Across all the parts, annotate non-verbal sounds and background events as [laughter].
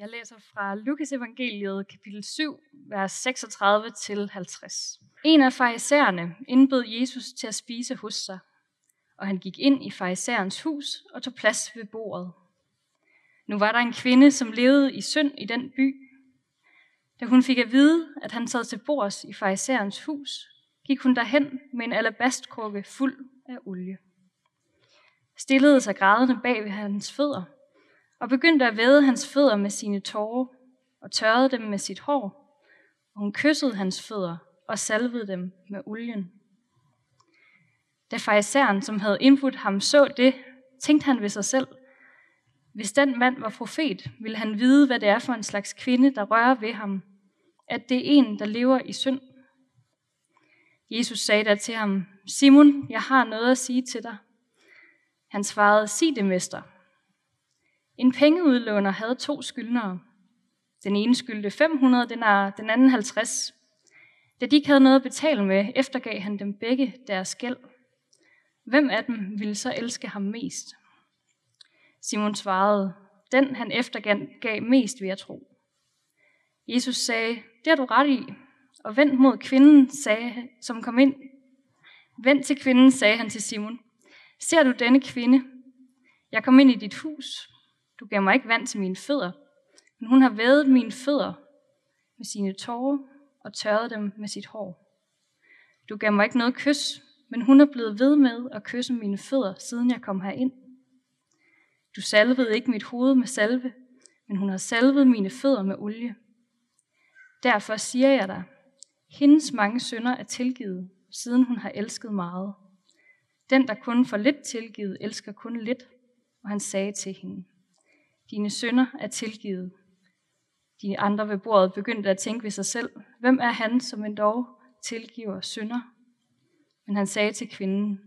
Jeg læser fra Lukas evangeliet kapitel 7, vers 36-50. En af farisæerne indbød Jesus til at spise hos sig, og han gik ind i farisæerens hus og tog plads ved bordet. Nu var der en kvinde, som levede i synd i den by. Da hun fik at vide, at han sad til bords i farisæerens hus, gik hun derhen med en alabastkrukke fuld af olie. Stillede sig grædende bag ved hans fødder – og begyndte at væde hans fødder med sine tårer og tørrede dem med sit hår, og hun kyssede hans fødder og salvede dem med olien. Da fariseren, som havde indbudt ham, så det, tænkte han ved sig selv, hvis den mand var profet, ville han vide, hvad det er for en slags kvinde, der rører ved ham, at det er en, der lever i synd. Jesus sagde da til ham, Simon, jeg har noget at sige til dig. Han svarede, sig det, mester. En pengeudlåner havde to skyldnere. Den ene skyldte 500 denar, den anden 50. Da de ikke havde noget at betale med, eftergav han dem begge deres gæld. Hvem af dem ville så elske ham mest? Simon svarede, den han eftergav mest, vil jeg tro. Jesus sagde, det har du ret i, og vend mod kvinden, sagde, som kom ind. Vend til kvinden, sagde han til Simon. Ser du denne kvinde? Jeg kom ind i dit hus, du gav mig ikke vand til mine fødder, men hun har vædet mine fødder med sine tårer og tørret dem med sit hår. Du gav mig ikke noget kys, men hun er blevet ved med at kysse mine fødder, siden jeg kom herind. Du salvede ikke mit hoved med salve, men hun har salvet mine fødder med olie. Derfor siger jeg dig, hendes mange sønder er tilgivet, siden hun har elsket meget. Den, der kun får lidt tilgivet, elsker kun lidt. Og han sagde til hende, dine sønner er tilgivet. De andre ved bordet begyndte at tænke ved sig selv, hvem er han, som en dog tilgiver sønder? Men han sagde til kvinden,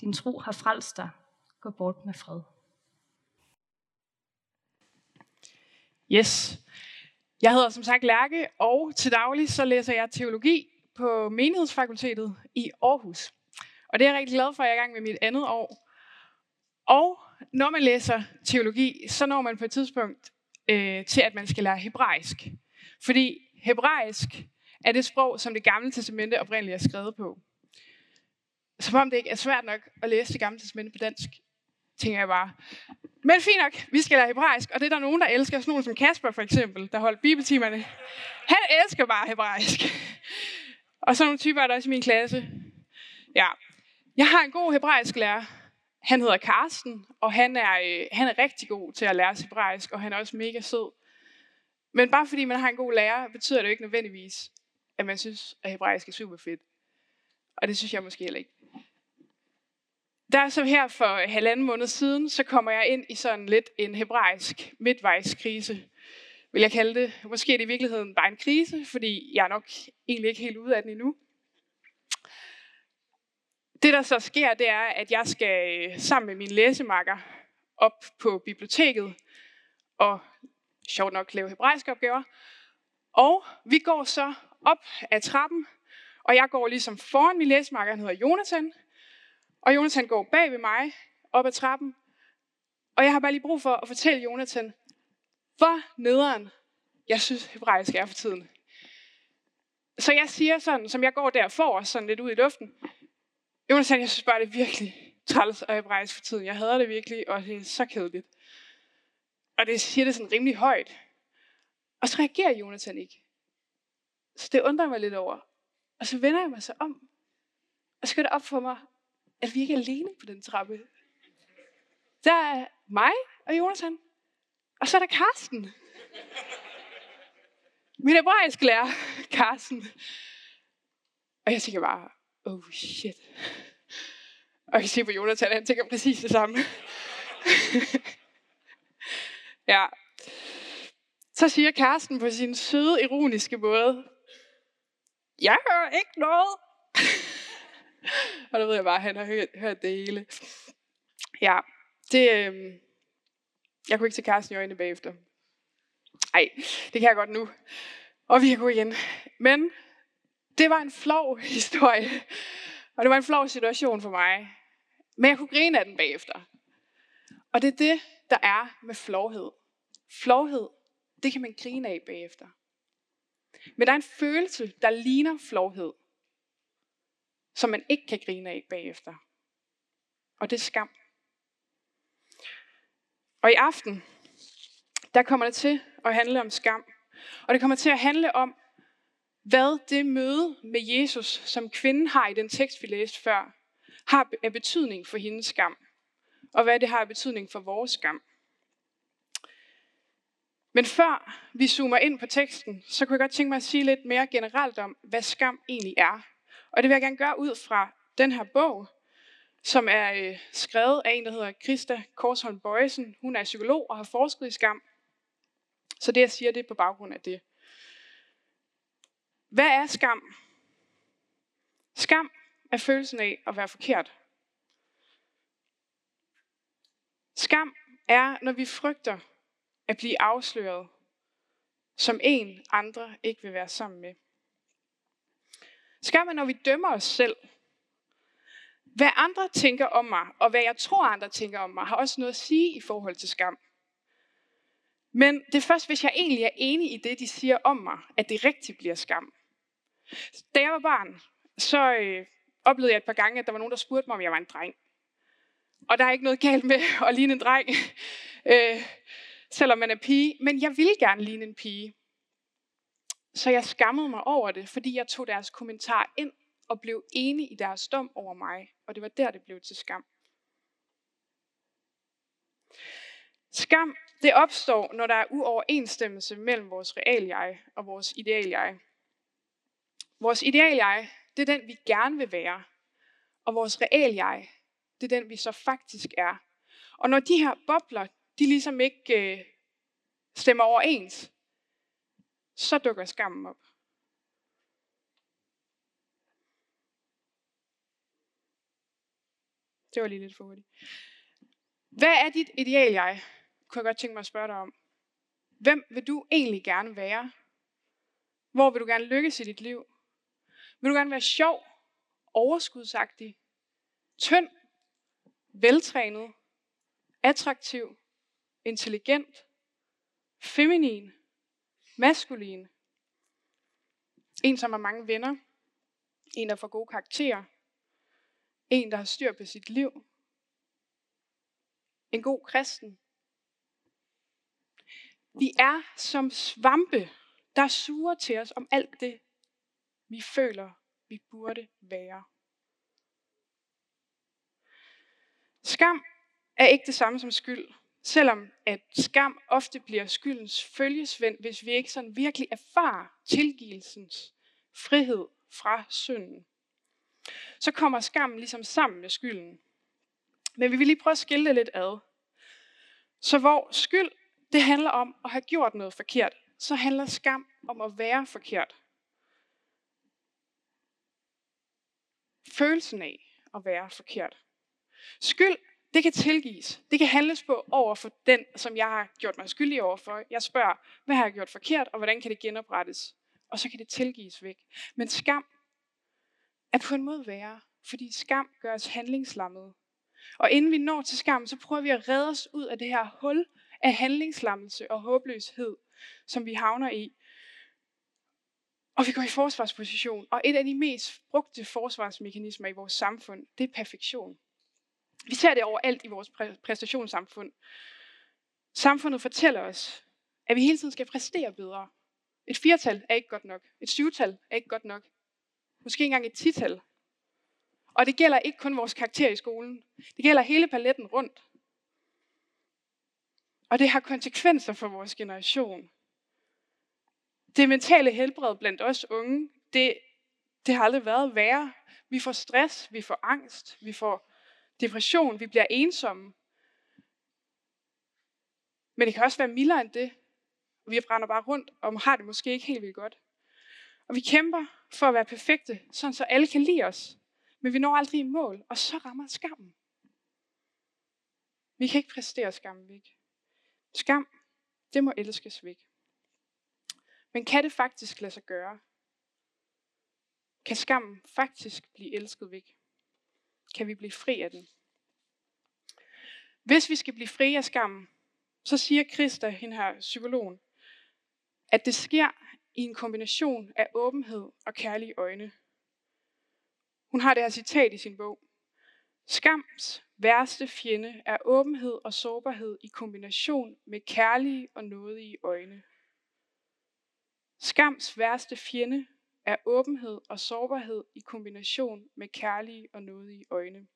din tro har frelst dig. Gå bort med fred. Yes. Jeg hedder som sagt Lærke, og til daglig så læser jeg teologi på Menighedsfakultetet i Aarhus. Og det er jeg rigtig glad for, at jeg er i gang med mit andet år. Og når man læser teologi, så når man på et tidspunkt øh, til, at man skal lære hebraisk. Fordi hebraisk er det sprog, som det gamle testamente oprindeligt er skrevet på. Som om det ikke er svært nok at læse det gamle testamente på dansk, tænker jeg bare. Men fint nok, vi skal lære hebraisk, og det er der nogen, der elsker. Sådan nogen som Kasper for eksempel, der holdt bibeltimerne. Han elsker bare hebraisk. Og sådan nogle typer er der også i min klasse. Ja. Jeg har en god hebraisk lærer, han hedder Karsten, og han er, øh, han er rigtig god til at lære hebraisk, og han er også mega sød. Men bare fordi man har en god lærer, betyder det jo ikke nødvendigvis, at man synes, at hebraisk er super fedt. Og det synes jeg måske heller ikke. Der er så her for halvanden måned siden, så kommer jeg ind i sådan lidt en hebraisk midtvejskrise, vil jeg kalde det. Måske er det i virkeligheden bare en krise, fordi jeg er nok egentlig ikke helt ude af den endnu. Det, der så sker, det er, at jeg skal øh, sammen med min læsemakker op på biblioteket og sjovt nok lave hebraiske opgaver. Og vi går så op ad trappen, og jeg går ligesom foran min læsemakker, han hedder Jonathan. Og Jonathan går bag ved mig op ad trappen. Og jeg har bare lige brug for at fortælle Jonathan, hvor nederen jeg synes hebraisk er for tiden. Så jeg siger sådan, som jeg går der for, sådan lidt ud i luften. Jonathan, jeg synes bare, det er virkelig træls og hebraisk for tiden. Jeg hader det virkelig, og det er så kedeligt. Og det siger det sådan rimelig højt. Og så reagerer Jonathan ikke. Så det undrer mig lidt over. Og så vender jeg mig så om. Og så går det op for mig, at vi ikke er alene på den trappe. Der er mig og Jonathan. Og så er der Karsten. Min hebraisk lærer, Karsten. Og jeg tænker bare, oh shit. Og jeg kan se på Jonathan, han tænker præcis det samme. ja. Så siger Karsten på sin søde, ironiske måde, jeg hører ikke noget. og der ved jeg bare, at han har hørt, hørt det hele. Ja, det, øh, jeg kunne ikke se Karsten i øjnene bagefter. Nej, det kan jeg godt nu. Og vi kan gå igen. Men det var en flov [laughs] historie. Og det var en flov situation for mig. Men jeg kunne grine af den bagefter. Og det er det, der er med flovhed. Flovhed, det kan man grine af bagefter. Men der er en følelse, der ligner flovhed, som man ikke kan grine af bagefter. Og det er skam. Og i aften, der kommer det til at handle om skam. Og det kommer til at handle om, hvad det møde med Jesus, som kvinden har i den tekst, vi læste før, har af betydning for hendes skam. Og hvad det har af betydning for vores skam. Men før vi zoomer ind på teksten, så kunne jeg godt tænke mig at sige lidt mere generelt om, hvad skam egentlig er. Og det vil jeg gerne gøre ud fra den her bog, som er øh, skrevet af en, der hedder Krista Korsholm Bøjsen. Hun er psykolog og har forsket i skam. Så det, jeg siger, det er på baggrund af det. Hvad er skam? Skam er følelsen af at være forkert. Skam er, når vi frygter at blive afsløret, som en andre ikke vil være sammen med. Skam er, når vi dømmer os selv. Hvad andre tænker om mig, og hvad jeg tror, andre tænker om mig, har også noget at sige i forhold til skam. Men det er først, hvis jeg egentlig er enig i det, de siger om mig, at det rigtigt bliver skam. Da jeg var barn, så øh, oplevede jeg et par gange, at der var nogen, der spurgte mig, om jeg var en dreng. Og der er ikke noget galt med [laughs] at ligne en dreng, [laughs] øh, selvom man er pige. Men jeg ville gerne ligne en pige. Så jeg skammede mig over det, fordi jeg tog deres kommentar ind og blev enig i deres dom over mig. Og det var der, det blev til skam. Skam, det opstår, når der er uoverensstemmelse mellem vores real jeg og vores ideal jeg. Vores ideal jeg, det er den, vi gerne vil være. Og vores real jeg, det er den, vi så faktisk er. Og når de her bobler, de ligesom ikke øh, stemmer overens, så dukker skammen op. Det var lige lidt for hurtigt. Hvad er dit ideal jeg? Kunne jeg godt tænke mig at spørge dig om. Hvem vil du egentlig gerne være? Hvor vil du gerne lykkes i dit liv? Vil du gerne være sjov, overskudsagtig, tynd, veltrænet, attraktiv, intelligent, feminin, maskulin, en, som har mange venner, en, der får gode karakterer, en, der har styr på sit liv, en god kristen. Vi er som svampe, der suger til os om alt det, vi føler, vi burde være. Skam er ikke det samme som skyld, selvom at skam ofte bliver skyldens følgesvend, hvis vi ikke sådan virkelig erfarer tilgivelsens frihed fra synden. Så kommer skammen ligesom sammen med skylden. Men vi vil lige prøve at skille det lidt ad. Så hvor skyld, det handler om at have gjort noget forkert, så handler skam om at være forkert. Følelsen af at være forkert. Skyld, det kan tilgives. Det kan handles på over for den, som jeg har gjort mig skyldig over for. Jeg spørger, hvad har jeg gjort forkert, og hvordan kan det genoprettes? Og så kan det tilgives væk. Men skam er på en måde værre, fordi skam gør os handlingslammede. Og inden vi når til skam, så prøver vi at redde os ud af det her hul af handlingslammelse og håbløshed, som vi havner i. Og vi går i forsvarsposition. Og et af de mest brugte forsvarsmekanismer i vores samfund, det er perfektion. Vi ser det overalt i vores præstationssamfund. Samfundet fortæller os, at vi hele tiden skal præstere bedre. Et firtal er ikke godt nok. Et syvtal er ikke godt nok. Måske engang et tital. Og det gælder ikke kun vores karakter i skolen. Det gælder hele paletten rundt. Og det har konsekvenser for vores generation. Det mentale helbred blandt os unge, det, det har aldrig været værre. Vi får stress, vi får angst, vi får depression, vi bliver ensomme. Men det kan også være mildere end det. Vi brænder bare rundt og har det måske ikke helt vildt godt. Og vi kæmper for at være perfekte, sådan så alle kan lide os. Men vi når aldrig i mål, og så rammer skammen. Vi kan ikke præstere skammen væk. Skam, det må elskes væk. Men kan det faktisk lade sig gøre? Kan skammen faktisk blive elsket væk? Kan vi blive fri af den? Hvis vi skal blive fri af skammen, så siger Krista, hende her psykologen, at det sker i en kombination af åbenhed og kærlige øjne. Hun har det her citat i sin bog. Skams værste fjende er åbenhed og sårbarhed i kombination med kærlige og nådige øjne. Skams værste fjende er åbenhed og sårbarhed i kombination med kærlige og nådige øjne.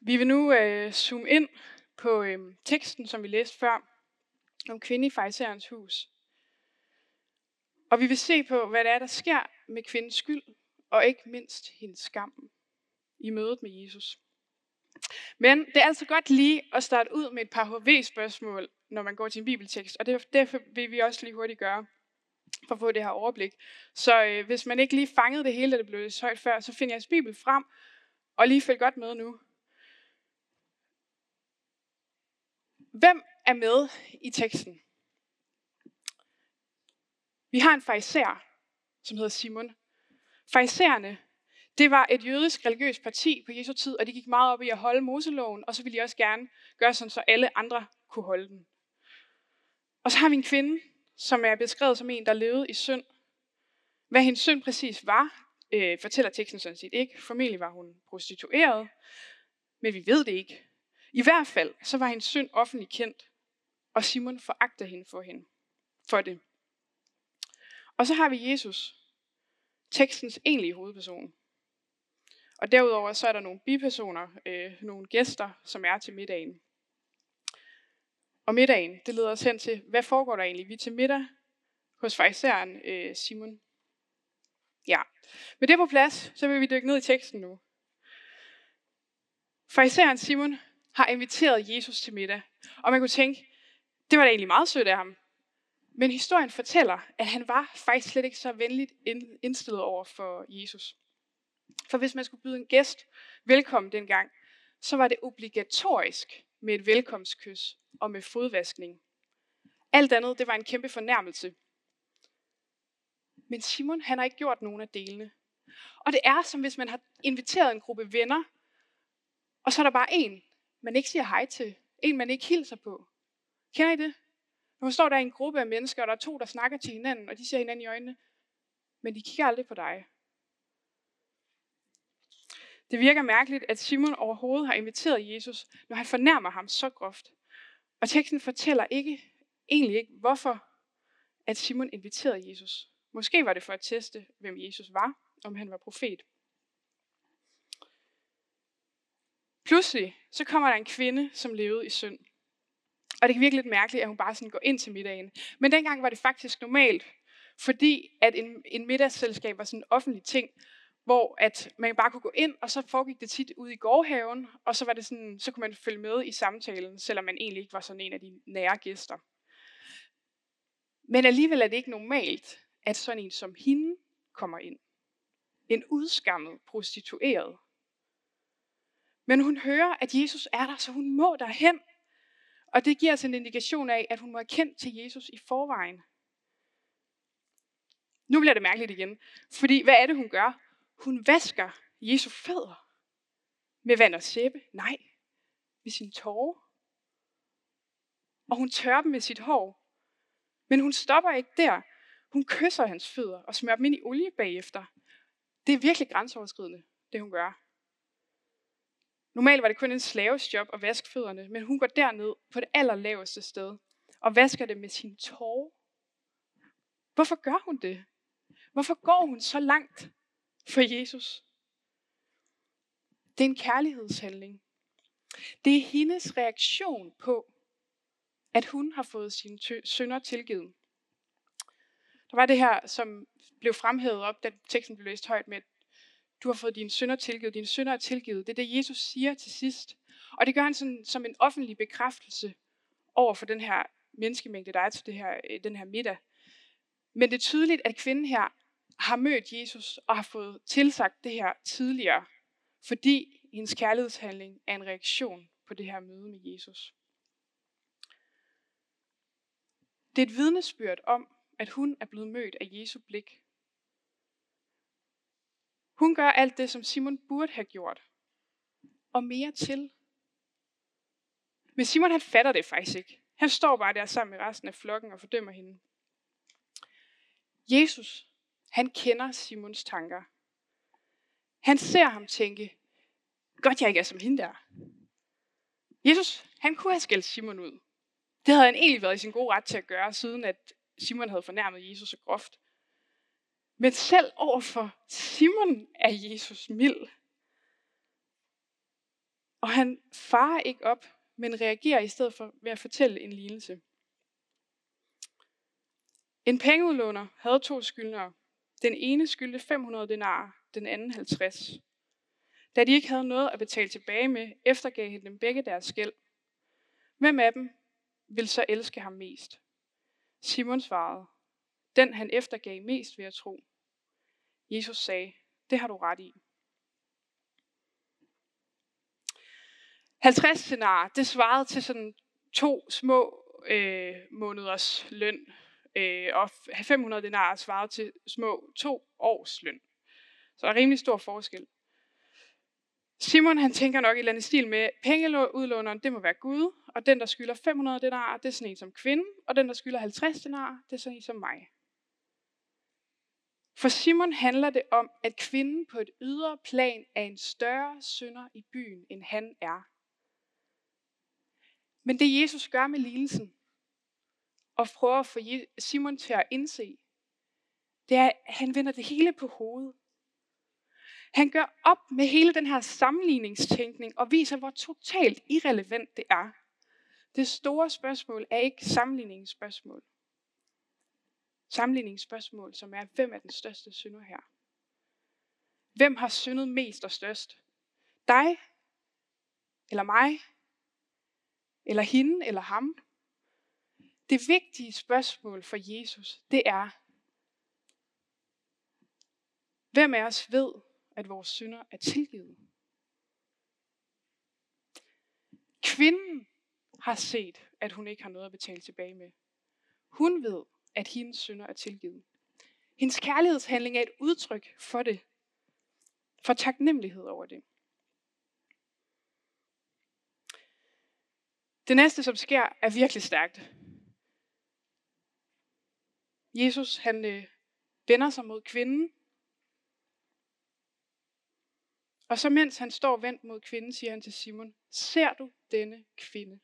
Vi vil nu øh, zoome ind på øh, teksten, som vi læste før, om kvinde i fejserens hus. Og vi vil se på, hvad det er, der sker med kvindens skyld, og ikke mindst hendes skam i mødet med Jesus. Men det er altså godt lige at starte ud med et par HV-spørgsmål, når man går til en bibeltekst, og det, derfor vil vi også lige hurtigt gøre, for at få det her overblik. Så øh, hvis man ikke lige fangede det hele, da det blev så højt før, så finder jeres bibel frem, og lige følg godt med nu. Hvem er med i teksten? Vi har en fariser, som hedder Simon. Farisæerne, det var et jødisk religiøst parti på Jesu tid, og de gik meget op i at holde Moseloven, og så ville de også gerne gøre sådan, så alle andre kunne holde den. Og så har vi en kvinde, som er beskrevet som en, der levede i synd. Hvad hendes synd præcis var, øh, fortæller teksten sådan set ikke. Formentlig var hun prostitueret, men vi ved det ikke. I hvert fald, så var hendes synd offentligt kendt, og Simon foragter hende for, hende, for det. Og så har vi Jesus, tekstens egentlige hovedperson. Og derudover så er der nogle bipersoner, øh, nogle gæster, som er til middagen. Og middagen, det leder os hen til, hvad foregår der egentlig? Vi er til middag hos fejseren øh, Simon. Ja, med det på plads, så vil vi dykke ned i teksten nu. Fejseren Simon har inviteret Jesus til middag. Og man kunne tænke, det var da egentlig meget sødt af ham. Men historien fortæller, at han var faktisk slet ikke så venligt indstillet over for Jesus. For hvis man skulle byde en gæst velkommen dengang, så var det obligatorisk med et velkomstkys og med fodvaskning. Alt andet, det var en kæmpe fornærmelse. Men Simon, han har ikke gjort nogen af delene. Og det er som hvis man har inviteret en gruppe venner, og så er der bare en, man ikke siger hej til. En, man ikke hilser på. Kender I det? Når man står der i en gruppe af mennesker, og der er to, der snakker til hinanden, og de ser hinanden i øjnene, men de kigger aldrig på dig. Det virker mærkeligt, at Simon overhovedet har inviteret Jesus, når han fornærmer ham så groft. Og teksten fortæller ikke, egentlig ikke, hvorfor at Simon inviterede Jesus. Måske var det for at teste, hvem Jesus var, om han var profet. Pludselig så kommer der en kvinde, som levede i synd. Og det kan virke lidt mærkeligt, at hun bare sådan går ind til middagen. Men dengang var det faktisk normalt, fordi at en, en middagsselskab var sådan en offentlig ting, hvor at man bare kunne gå ind, og så foregik det tit ude i gårdhaven, og så, var det sådan, så kunne man følge med i samtalen, selvom man egentlig ikke var sådan en af de nære gæster. Men alligevel er det ikke normalt, at sådan en som hende kommer ind. En udskammet prostitueret. Men hun hører, at Jesus er der, så hun må derhen. Og det giver os en indikation af, at hun må have kendt til Jesus i forvejen. Nu bliver det mærkeligt igen. Fordi hvad er det, hun gør? Hun vasker Jesu fødder. Med vand og sæbe? Nej. Med sin tårer. Og hun tørrer dem med sit hår. Men hun stopper ikke der. Hun kysser hans fødder og smører dem ind i olie bagefter. Det er virkelig grænseoverskridende, det hun gør. Normalt var det kun en slaves job at vaske fødderne, men hun går derned på det allerlaveste sted og vasker det med sin tårer. Hvorfor gør hun det? Hvorfor går hun så langt for Jesus? Det er en kærlighedshandling. Det er hendes reaktion på, at hun har fået sine sønder tilgivet. Der var det her, som blev fremhævet op, da teksten blev læst højt med, du har fået dine synder tilgivet, dine synder er tilgivet. Det er det, Jesus siger til sidst. Og det gør han sådan, som en offentlig bekræftelse over for den her menneskemængde, der er til det her, øh, den her middag. Men det er tydeligt, at kvinden her har mødt Jesus og har fået tilsagt det her tidligere, fordi hendes kærlighedshandling er en reaktion på det her møde med Jesus. Det er et vidnesbyrd om, at hun er blevet mødt af Jesu blik. Hun gør alt det, som Simon burde have gjort. Og mere til. Men Simon han fatter det faktisk ikke. Han står bare der sammen med resten af flokken og fordømmer hende. Jesus, han kender Simons tanker. Han ser ham tænke, godt jeg ikke er som hende der. Jesus, han kunne have skældt Simon ud. Det havde han egentlig været i sin gode ret til at gøre, siden at Simon havde fornærmet Jesus så groft. Men selv overfor Simon er Jesus mild. Og han farer ikke op, men reagerer i stedet for ved at fortælle en lignelse. En pengeudlåner havde to skyldnere. Den ene skyldte 500 denar, den anden 50. Da de ikke havde noget at betale tilbage med, eftergav han dem begge deres gæld. Hvem af dem vil så elske ham mest? Simon svarede, den han eftergav mest ved at tro. Jesus sagde, det har du ret i. 50 scenar, det svarede til sådan to små øh, måneders løn, øh, og 500 denar svarede til små to års løn. Så der er rimelig stor forskel. Simon han tænker nok i et eller andet stil med, pengeudlåneren det må være Gud, og den der skylder 500 denar, det er sådan en som kvinde, og den der skylder 50 denar, det er sådan en som mig. For Simon handler det om, at kvinden på et ydre plan er en større synder i byen, end han er. Men det Jesus gør med lignelsen, og prøver at få Simon til at indse, det er, at han vender det hele på hovedet. Han gør op med hele den her sammenligningstænkning og viser, hvor totalt irrelevant det er. Det store spørgsmål er ikke sammenligningsspørgsmål. Sammenligningsspørgsmål, som er, hvem er den største synder her? Hvem har syndet mest og størst? Dig? Eller mig? Eller hende? Eller ham? Det vigtige spørgsmål for Jesus, det er, hvem af os ved, at vores synder er tilgivet? Kvinden har set, at hun ikke har noget at betale tilbage med. Hun ved, at hendes synder er tilgivet. Hendes kærlighedshandling er et udtryk for det. For taknemmelighed over det. Det næste, som sker, er virkelig stærkt. Jesus, han øh, vender sig mod kvinden. Og så mens han står vendt mod kvinden, siger han til Simon, ser du denne kvinde?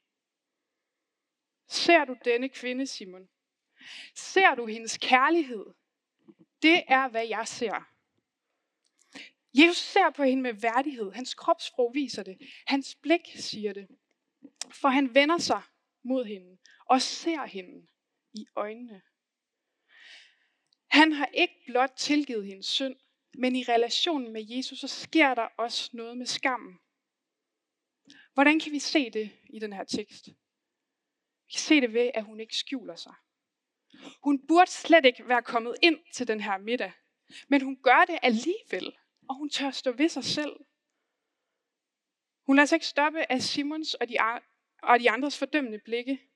Ser du denne kvinde, Simon? Ser du hendes kærlighed? Det er, hvad jeg ser. Jesus ser på hende med værdighed. Hans kropssprog viser det. Hans blik siger det. For han vender sig mod hende og ser hende i øjnene. Han har ikke blot tilgivet hendes synd, men i relationen med Jesus, så sker der også noget med skammen. Hvordan kan vi se det i den her tekst? Vi kan se det ved, at hun ikke skjuler sig. Hun burde slet ikke være kommet ind til den her middag, men hun gør det alligevel, og hun tør stå ved sig selv. Hun lader sig ikke stoppe af Simons og de, og de andres fordømmende blikke.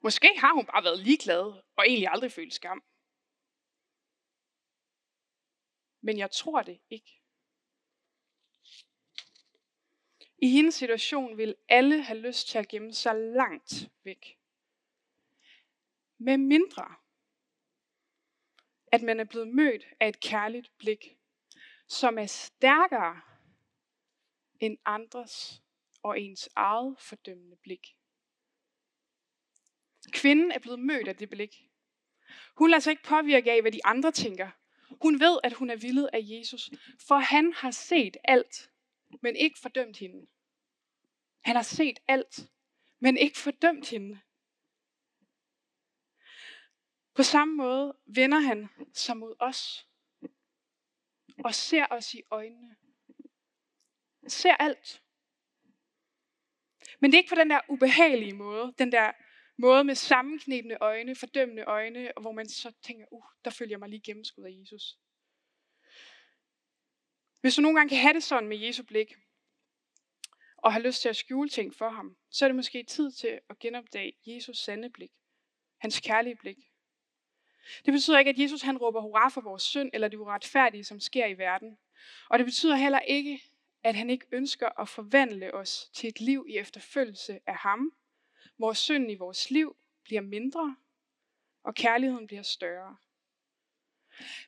Måske har hun bare været ligeglad og egentlig aldrig følt skam. Men jeg tror det ikke. I hendes situation vil alle have lyst til at gemme sig langt væk. Med mindre, at man er blevet mødt af et kærligt blik, som er stærkere end andres og ens eget fordømmende blik. Kvinden er blevet mødt af det blik. Hun lader sig ikke påvirke af, hvad de andre tænker. Hun ved, at hun er villet af Jesus, for han har set alt, men ikke fordømt hende. Han har set alt, men ikke fordømt hende. På samme måde vender han sig mod os og ser os i øjnene. Ser alt. Men det er ikke på den der ubehagelige måde, den der måde med sammenknebende øjne, fordømmende øjne, hvor man så tænker, uh, der følger jeg mig lige gennemskud af Jesus. Hvis du nogle gange kan have det sådan med Jesu blik, og har lyst til at skjule ting for ham, så er det måske tid til at genopdage Jesus sande blik. Hans kærlige blik. Det betyder ikke, at Jesus han råber hurra for vores synd, eller det uretfærdige, som sker i verden. Og det betyder heller ikke, at han ikke ønsker at forvandle os til et liv i efterfølgelse af ham, hvor synden i vores liv bliver mindre, og kærligheden bliver større.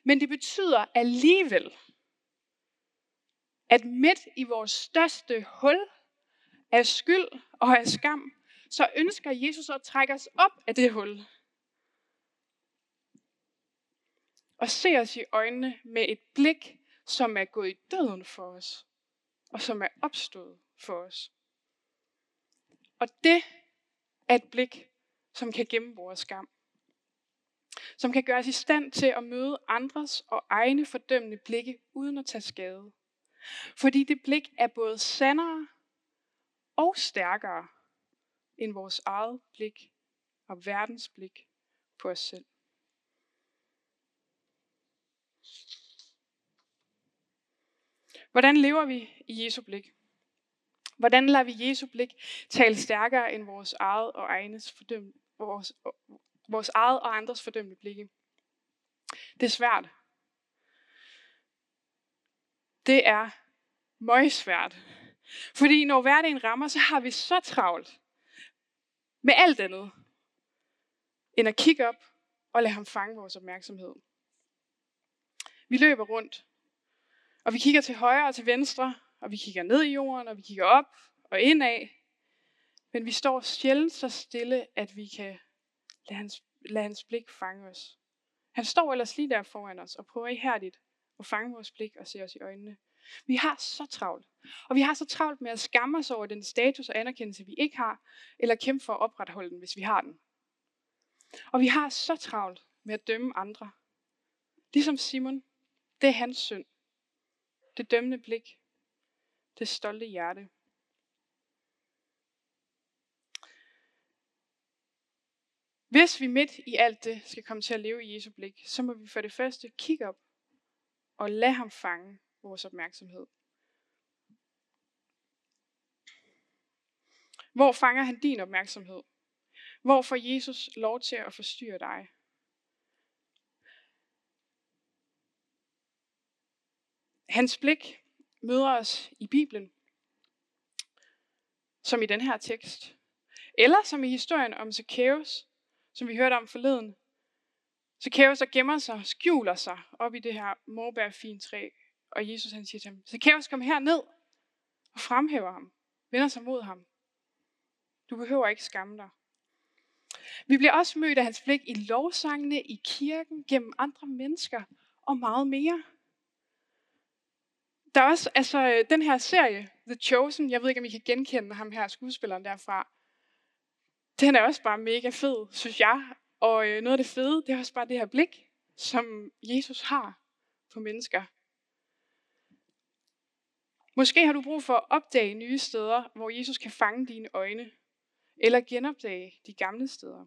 Men det betyder alligevel, at midt i vores største hul af skyld og af skam, så ønsker Jesus at trække os op af det hul. Og se os i øjnene med et blik, som er gået i døden for os, og som er opstået for os. Og det er et blik, som kan gemme vores skam. Som kan gøre os i stand til at møde andres og egne fordømmende blikke, uden at tage skade. Fordi det blik er både sandere og stærkere end vores eget blik og verdens blik på os selv. Hvordan lever vi i Jesu blik? Hvordan lader vi Jesu blik tale stærkere end vores eget og egnes fordøm, vores, vores eget og andres fordømmende blikke? Det er svært. Det er møgsvært. Fordi når hverdagen rammer, så har vi så travlt med alt andet, end at kigge op og lade ham fange vores opmærksomhed. Vi løber rundt, og vi kigger til højre og til venstre, og vi kigger ned i jorden, og vi kigger op og indad. Men vi står sjældent så stille, at vi kan lade hans, lade hans blik fange os. Han står ellers lige der foran os og prøver ihærdigt at fange vores blik og se os i øjnene. Vi har så travlt. Og vi har så travlt med at skamme os over den status og anerkendelse, vi ikke har, eller kæmpe for at opretholde den, hvis vi har den. Og vi har så travlt med at dømme andre. Ligesom Simon, det er hans synd. Det dømmende blik. Det stolte hjerte. Hvis vi midt i alt det skal komme til at leve i Jesu blik, så må vi for det første kigge op og lade ham fange vores opmærksomhed. Hvor fanger han din opmærksomhed? Hvor får Jesus lov til at forstyrre dig? Hans blik møder os i Bibelen, som i den her tekst, eller som i historien om Zacchaeus, som vi hørte om forleden. Zacchaeus, der gemmer sig og skjuler sig op i det her morbærfintræ, og Jesus han siger til ham, Zacchaeus, kom her ned og fremhæver ham, vender sig mod ham. Du behøver ikke skamme dig. Vi bliver også mødt af hans blik i lovsangene, i kirken, gennem andre mennesker og meget mere. Der er også altså, øh, den her serie, The Chosen, jeg ved ikke, om I kan genkende ham her, skuespilleren derfra. Den er også bare mega fed, synes jeg. Og øh, noget af det fede, det er også bare det her blik, som Jesus har på mennesker. Måske har du brug for at opdage nye steder, hvor Jesus kan fange dine øjne, eller genopdage de gamle steder.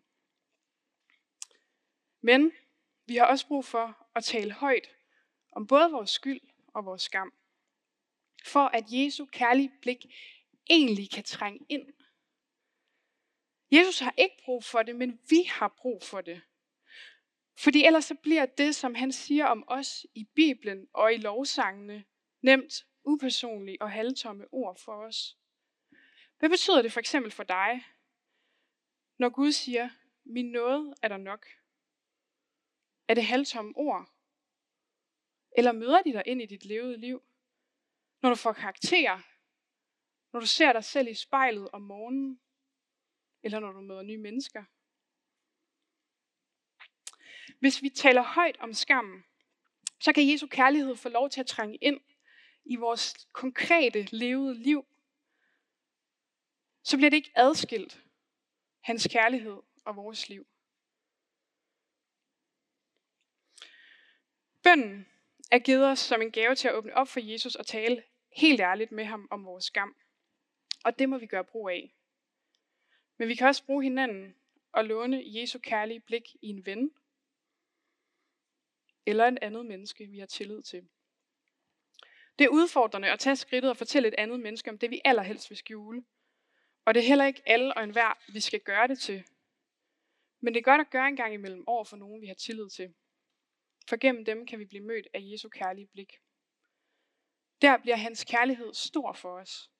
Men vi har også brug for at tale højt om både vores skyld og vores skam, for at Jesu kærlige blik egentlig kan trænge ind. Jesus har ikke brug for det, men vi har brug for det. Fordi ellers så bliver det, som han siger om os i Bibelen og i lovsangene, nemt upersonlige og halvtomme ord for os. Hvad betyder det for eksempel for dig, når Gud siger, min nåde er der nok? Er det halvtomme ord? Eller møder de dig ind i dit levede liv? Når du får karakterer? Når du ser dig selv i spejlet om morgenen? Eller når du møder nye mennesker? Hvis vi taler højt om skammen, så kan Jesu kærlighed få lov til at trænge ind i vores konkrete levede liv, så bliver det ikke adskilt, hans kærlighed og vores liv. Bønden er givet os som en gave til at åbne op for Jesus og tale helt ærligt med ham om vores skam. Og det må vi gøre brug af. Men vi kan også bruge hinanden og låne Jesu kærlige blik i en ven, eller en andet menneske, vi har tillid til. Det er udfordrende at tage skridtet og fortælle et andet menneske om det, vi allerhelst vil skjule. Og det er heller ikke alle og enhver, vi skal gøre det til. Men det er godt at gøre en gang imellem over for nogen, vi har tillid til. For gennem dem kan vi blive mødt af Jesu kærlige blik. Der bliver hans kærlighed stor for os.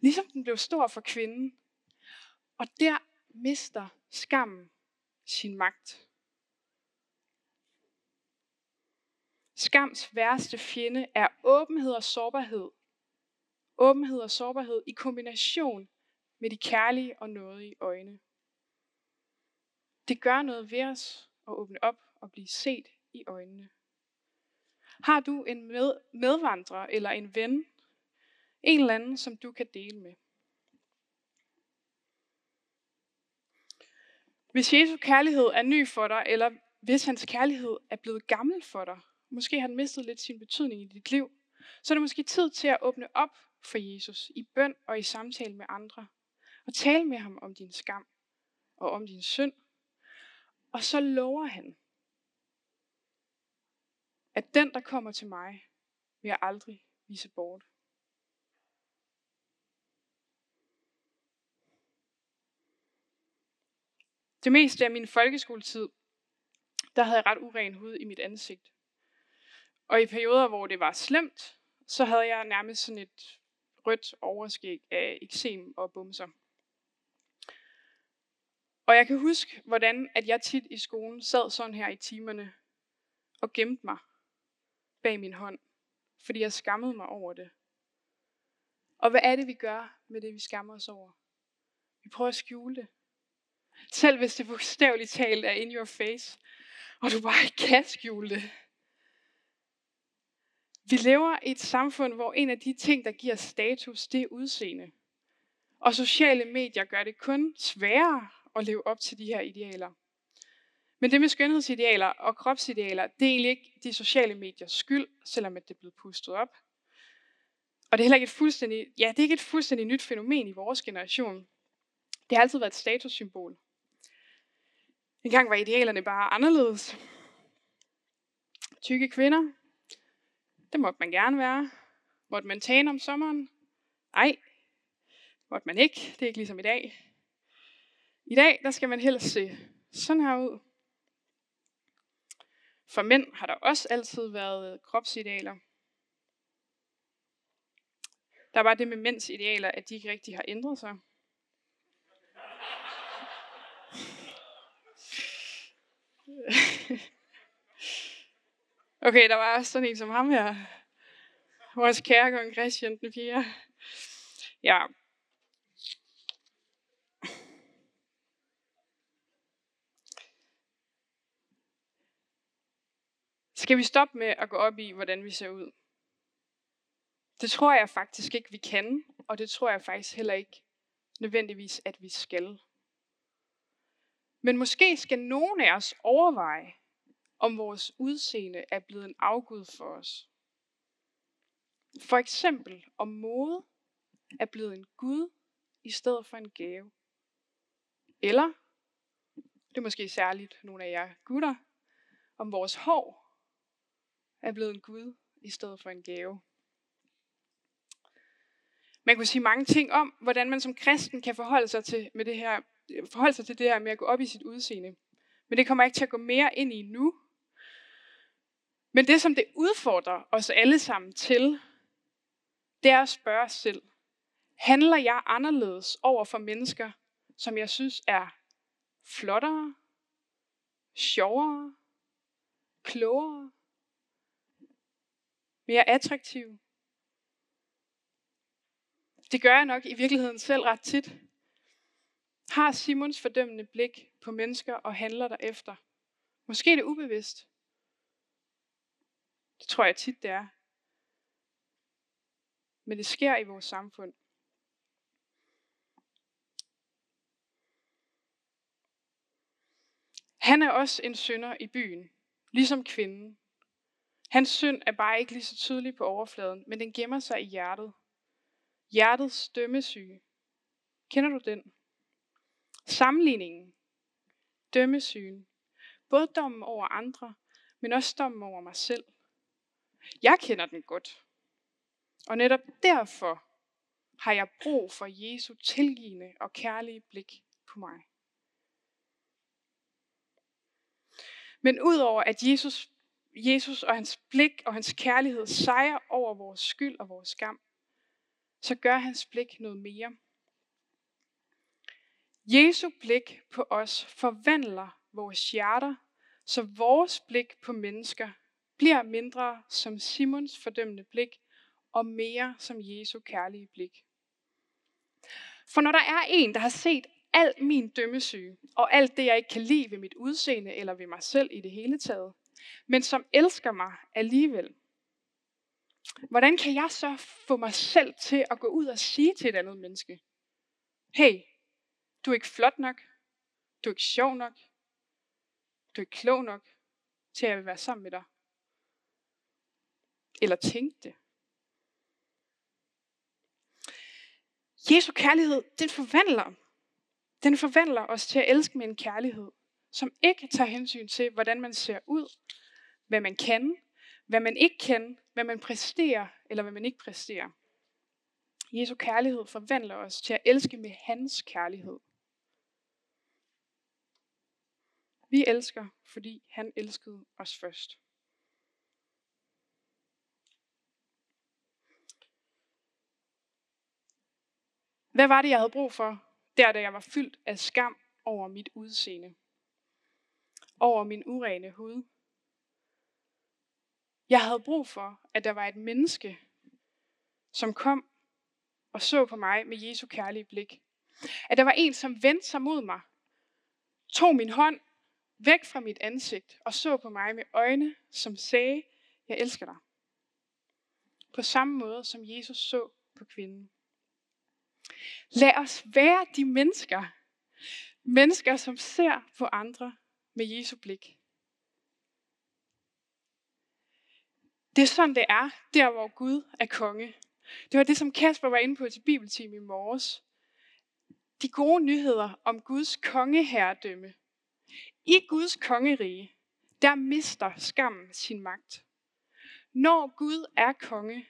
Ligesom den blev stor for kvinden. Og der mister skammen sin magt. Skams værste fjende er åbenhed og sårbarhed. Åbenhed og sårbarhed i kombination med de kærlige og nådige øjne. Det gør noget ved os at åbne op og blive set i øjnene. Har du en med, medvandrer eller en ven, en eller anden, som du kan dele med? Hvis Jesu kærlighed er ny for dig, eller hvis hans kærlighed er blevet gammel for dig, måske har den mistet lidt sin betydning i dit liv, så er det måske tid til at åbne op for Jesus i bøn og i samtale med andre. Og tale med ham om din skam og om din synd. Og så lover han, at den, der kommer til mig, vil jeg aldrig vise bort. Det meste af min folkeskoletid, der havde jeg ret uren hud i mit ansigt. Og i perioder, hvor det var slemt, så havde jeg nærmest sådan et rødt overskæg af eksem og bumser. Og jeg kan huske, hvordan at jeg tit i skolen sad sådan her i timerne og gemte mig bag min hånd, fordi jeg skammede mig over det. Og hvad er det, vi gør med det, vi skammer os over? Vi prøver at skjule det. Selv hvis det bogstaveligt talt er in your face, og du bare ikke kan skjule det. Vi lever i et samfund, hvor en af de ting, der giver status, det er udseende. Og sociale medier gør det kun sværere at leve op til de her idealer. Men det med skønhedsidealer og kropsidealer, det er egentlig ikke de sociale mediers skyld, selvom det er blevet pustet op. Og det er heller ikke et fuldstændig, ja, det er ikke et fuldstændig nyt fænomen i vores generation. Det har altid været et statussymbol. En gang var idealerne bare anderledes. Tykke kvinder, det måtte man gerne være. Måtte man tage om sommeren? Nej, måtte man ikke. Det er ikke ligesom i dag. I dag, der skal man helst se sådan her ud. For mænd har der også altid været kropsidealer. Der var det med mænds idealer, at de ikke rigtig har ændret sig. [laughs] Okay, der var også sådan en som ham her. Vores kære kong Christian den 4. Ja. Skal vi stoppe med at gå op i, hvordan vi ser ud? Det tror jeg faktisk ikke, vi kan, og det tror jeg faktisk heller ikke nødvendigvis, at vi skal. Men måske skal nogen af os overveje, om vores udseende er blevet en afgud for os. For eksempel om mode er blevet en gud i stedet for en gave. Eller, det er måske særligt nogle af jer gutter, om vores hår er blevet en gud i stedet for en gave. Man kunne sige mange ting om, hvordan man som kristen kan forholde sig til, med det her, forholde sig til det her med at gå op i sit udseende. Men det kommer jeg ikke til at gå mere ind i nu. Men det, som det udfordrer os alle sammen til, det er at spørge os selv, handler jeg anderledes over for mennesker, som jeg synes er flottere, sjovere, klogere, mere attraktive? Det gør jeg nok i virkeligheden selv ret tit. Har Simons fordømmende blik på mennesker og handler derefter. Måske er det ubevidst. Det tror jeg tit, det er. Men det sker i vores samfund. Han er også en synder i byen, ligesom kvinden. Hans synd er bare ikke lige så tydelig på overfladen, men den gemmer sig i hjertet. Hjertets dømmesyge. Kender du den? Sammenligningen. Dømmesygen. Både dommen over andre, men også dommen over mig selv. Jeg kender den godt. Og netop derfor har jeg brug for Jesu tilgivende og kærlige blik på mig. Men udover at Jesus Jesus og hans blik og hans kærlighed sejrer over vores skyld og vores skam, så gør hans blik noget mere. Jesu blik på os forvandler vores hjerter, så vores blik på mennesker bliver mindre som Simons fordømmende blik og mere som Jesu kærlige blik. For når der er en, der har set al min dømmesyge, og alt det, jeg ikke kan lide ved mit udseende eller ved mig selv i det hele taget, men som elsker mig alligevel, hvordan kan jeg så få mig selv til at gå ud og sige til et andet menneske, hey, du er ikke flot nok, du er ikke sjov nok, du er ikke klog nok til at være sammen med dig. Eller tænke det. Jesu kærlighed, den forvandler. Den forvandler os til at elske med en kærlighed, som ikke tager hensyn til, hvordan man ser ud, hvad man kan, hvad man ikke kan, hvad man præsterer, eller hvad man ikke præsterer. Jesu kærlighed forvandler os til at elske med hans kærlighed. Vi elsker, fordi han elskede os først. Hvad var det, jeg havde brug for, der da jeg var fyldt af skam over mit udseende? Over min urene hud? Jeg havde brug for, at der var et menneske, som kom og så på mig med Jesu kærlige blik. At der var en, som vendte sig mod mig, tog min hånd væk fra mit ansigt og så på mig med øjne, som sagde, jeg elsker dig. På samme måde, som Jesus så på kvinden. Lad os være de mennesker, mennesker, som ser på andre med Jesu blik. Det er sådan, det er, der hvor Gud er konge. Det var det, som Kasper var inde på til bibeltime i morges. De gode nyheder om Guds kongeherredømme. I Guds kongerige, der mister skammen sin magt. Når Gud er konge,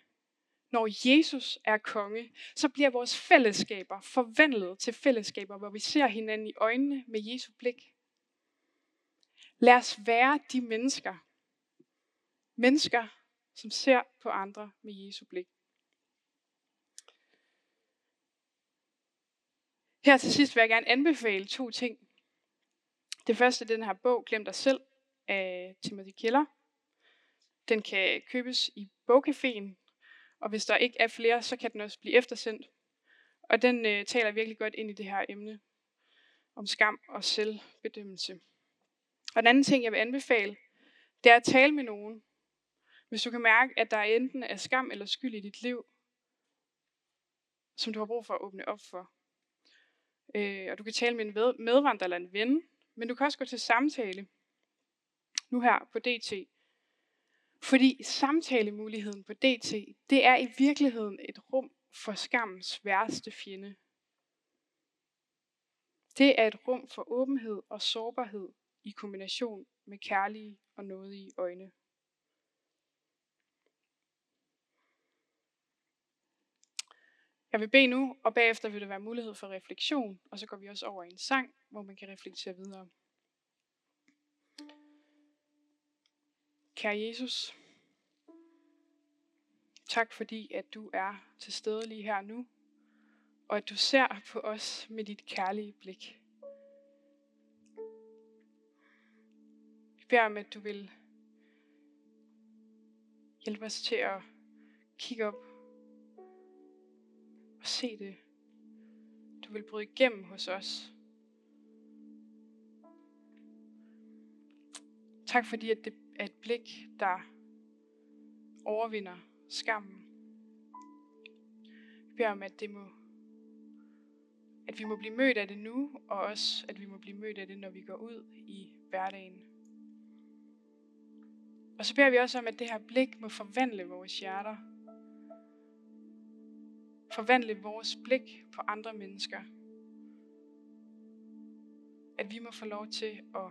når Jesus er konge, så bliver vores fællesskaber forvandlet til fællesskaber, hvor vi ser hinanden i øjnene med Jesu blik. Lad os være de mennesker. Mennesker, som ser på andre med Jesu blik. Her til sidst vil jeg gerne anbefale to ting. Det første er den her bog, Glem dig selv, af Timothy Keller. Den kan købes i bogcaféen, og hvis der ikke er flere, så kan den også blive eftersendt. Og den øh, taler virkelig godt ind i det her emne om skam og selvbedømmelse. Og den anden ting, jeg vil anbefale, det er at tale med nogen. Hvis du kan mærke, at der enten er skam eller skyld i dit liv, som du har brug for at åbne op for. Øh, og du kan tale med en medvandrer eller en ven, men du kan også gå til samtale, nu her på DT. Fordi samtalemuligheden på DT, det er i virkeligheden et rum for skammens værste fjende. Det er et rum for åbenhed og sårbarhed i kombination med kærlige og nådige øjne. Jeg vil bede nu, og bagefter vil der være mulighed for refleksion, og så går vi også over i en sang, hvor man kan reflektere videre. Kære Jesus, tak fordi, at du er til stede lige her nu, og at du ser på os med dit kærlige blik. Beder om, at du vil hjælpe os til at kigge op og se det. Du vil bryde igennem hos os. Tak fordi, at det er et blik, der overvinder skammen. Jeg beder om, at det må at vi må blive mødt af det nu, og også at vi må blive mødt af det, når vi går ud i hverdagen. Og så beder vi også om, at det her blik må forvandle vores hjerter. Forvandle vores blik på andre mennesker. At vi må få lov til at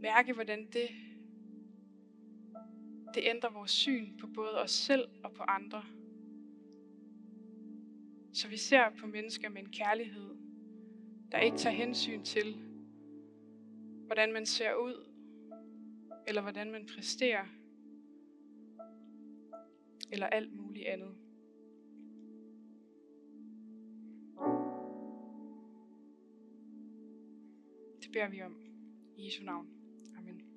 mærke, hvordan det, det ændrer vores syn på både os selv og på andre. Så vi ser på mennesker med en kærlighed, der ikke tager hensyn til, hvordan man ser ud, eller hvordan man præsterer, eller alt muligt andet. Det beder vi om i Jesu navn. Amen.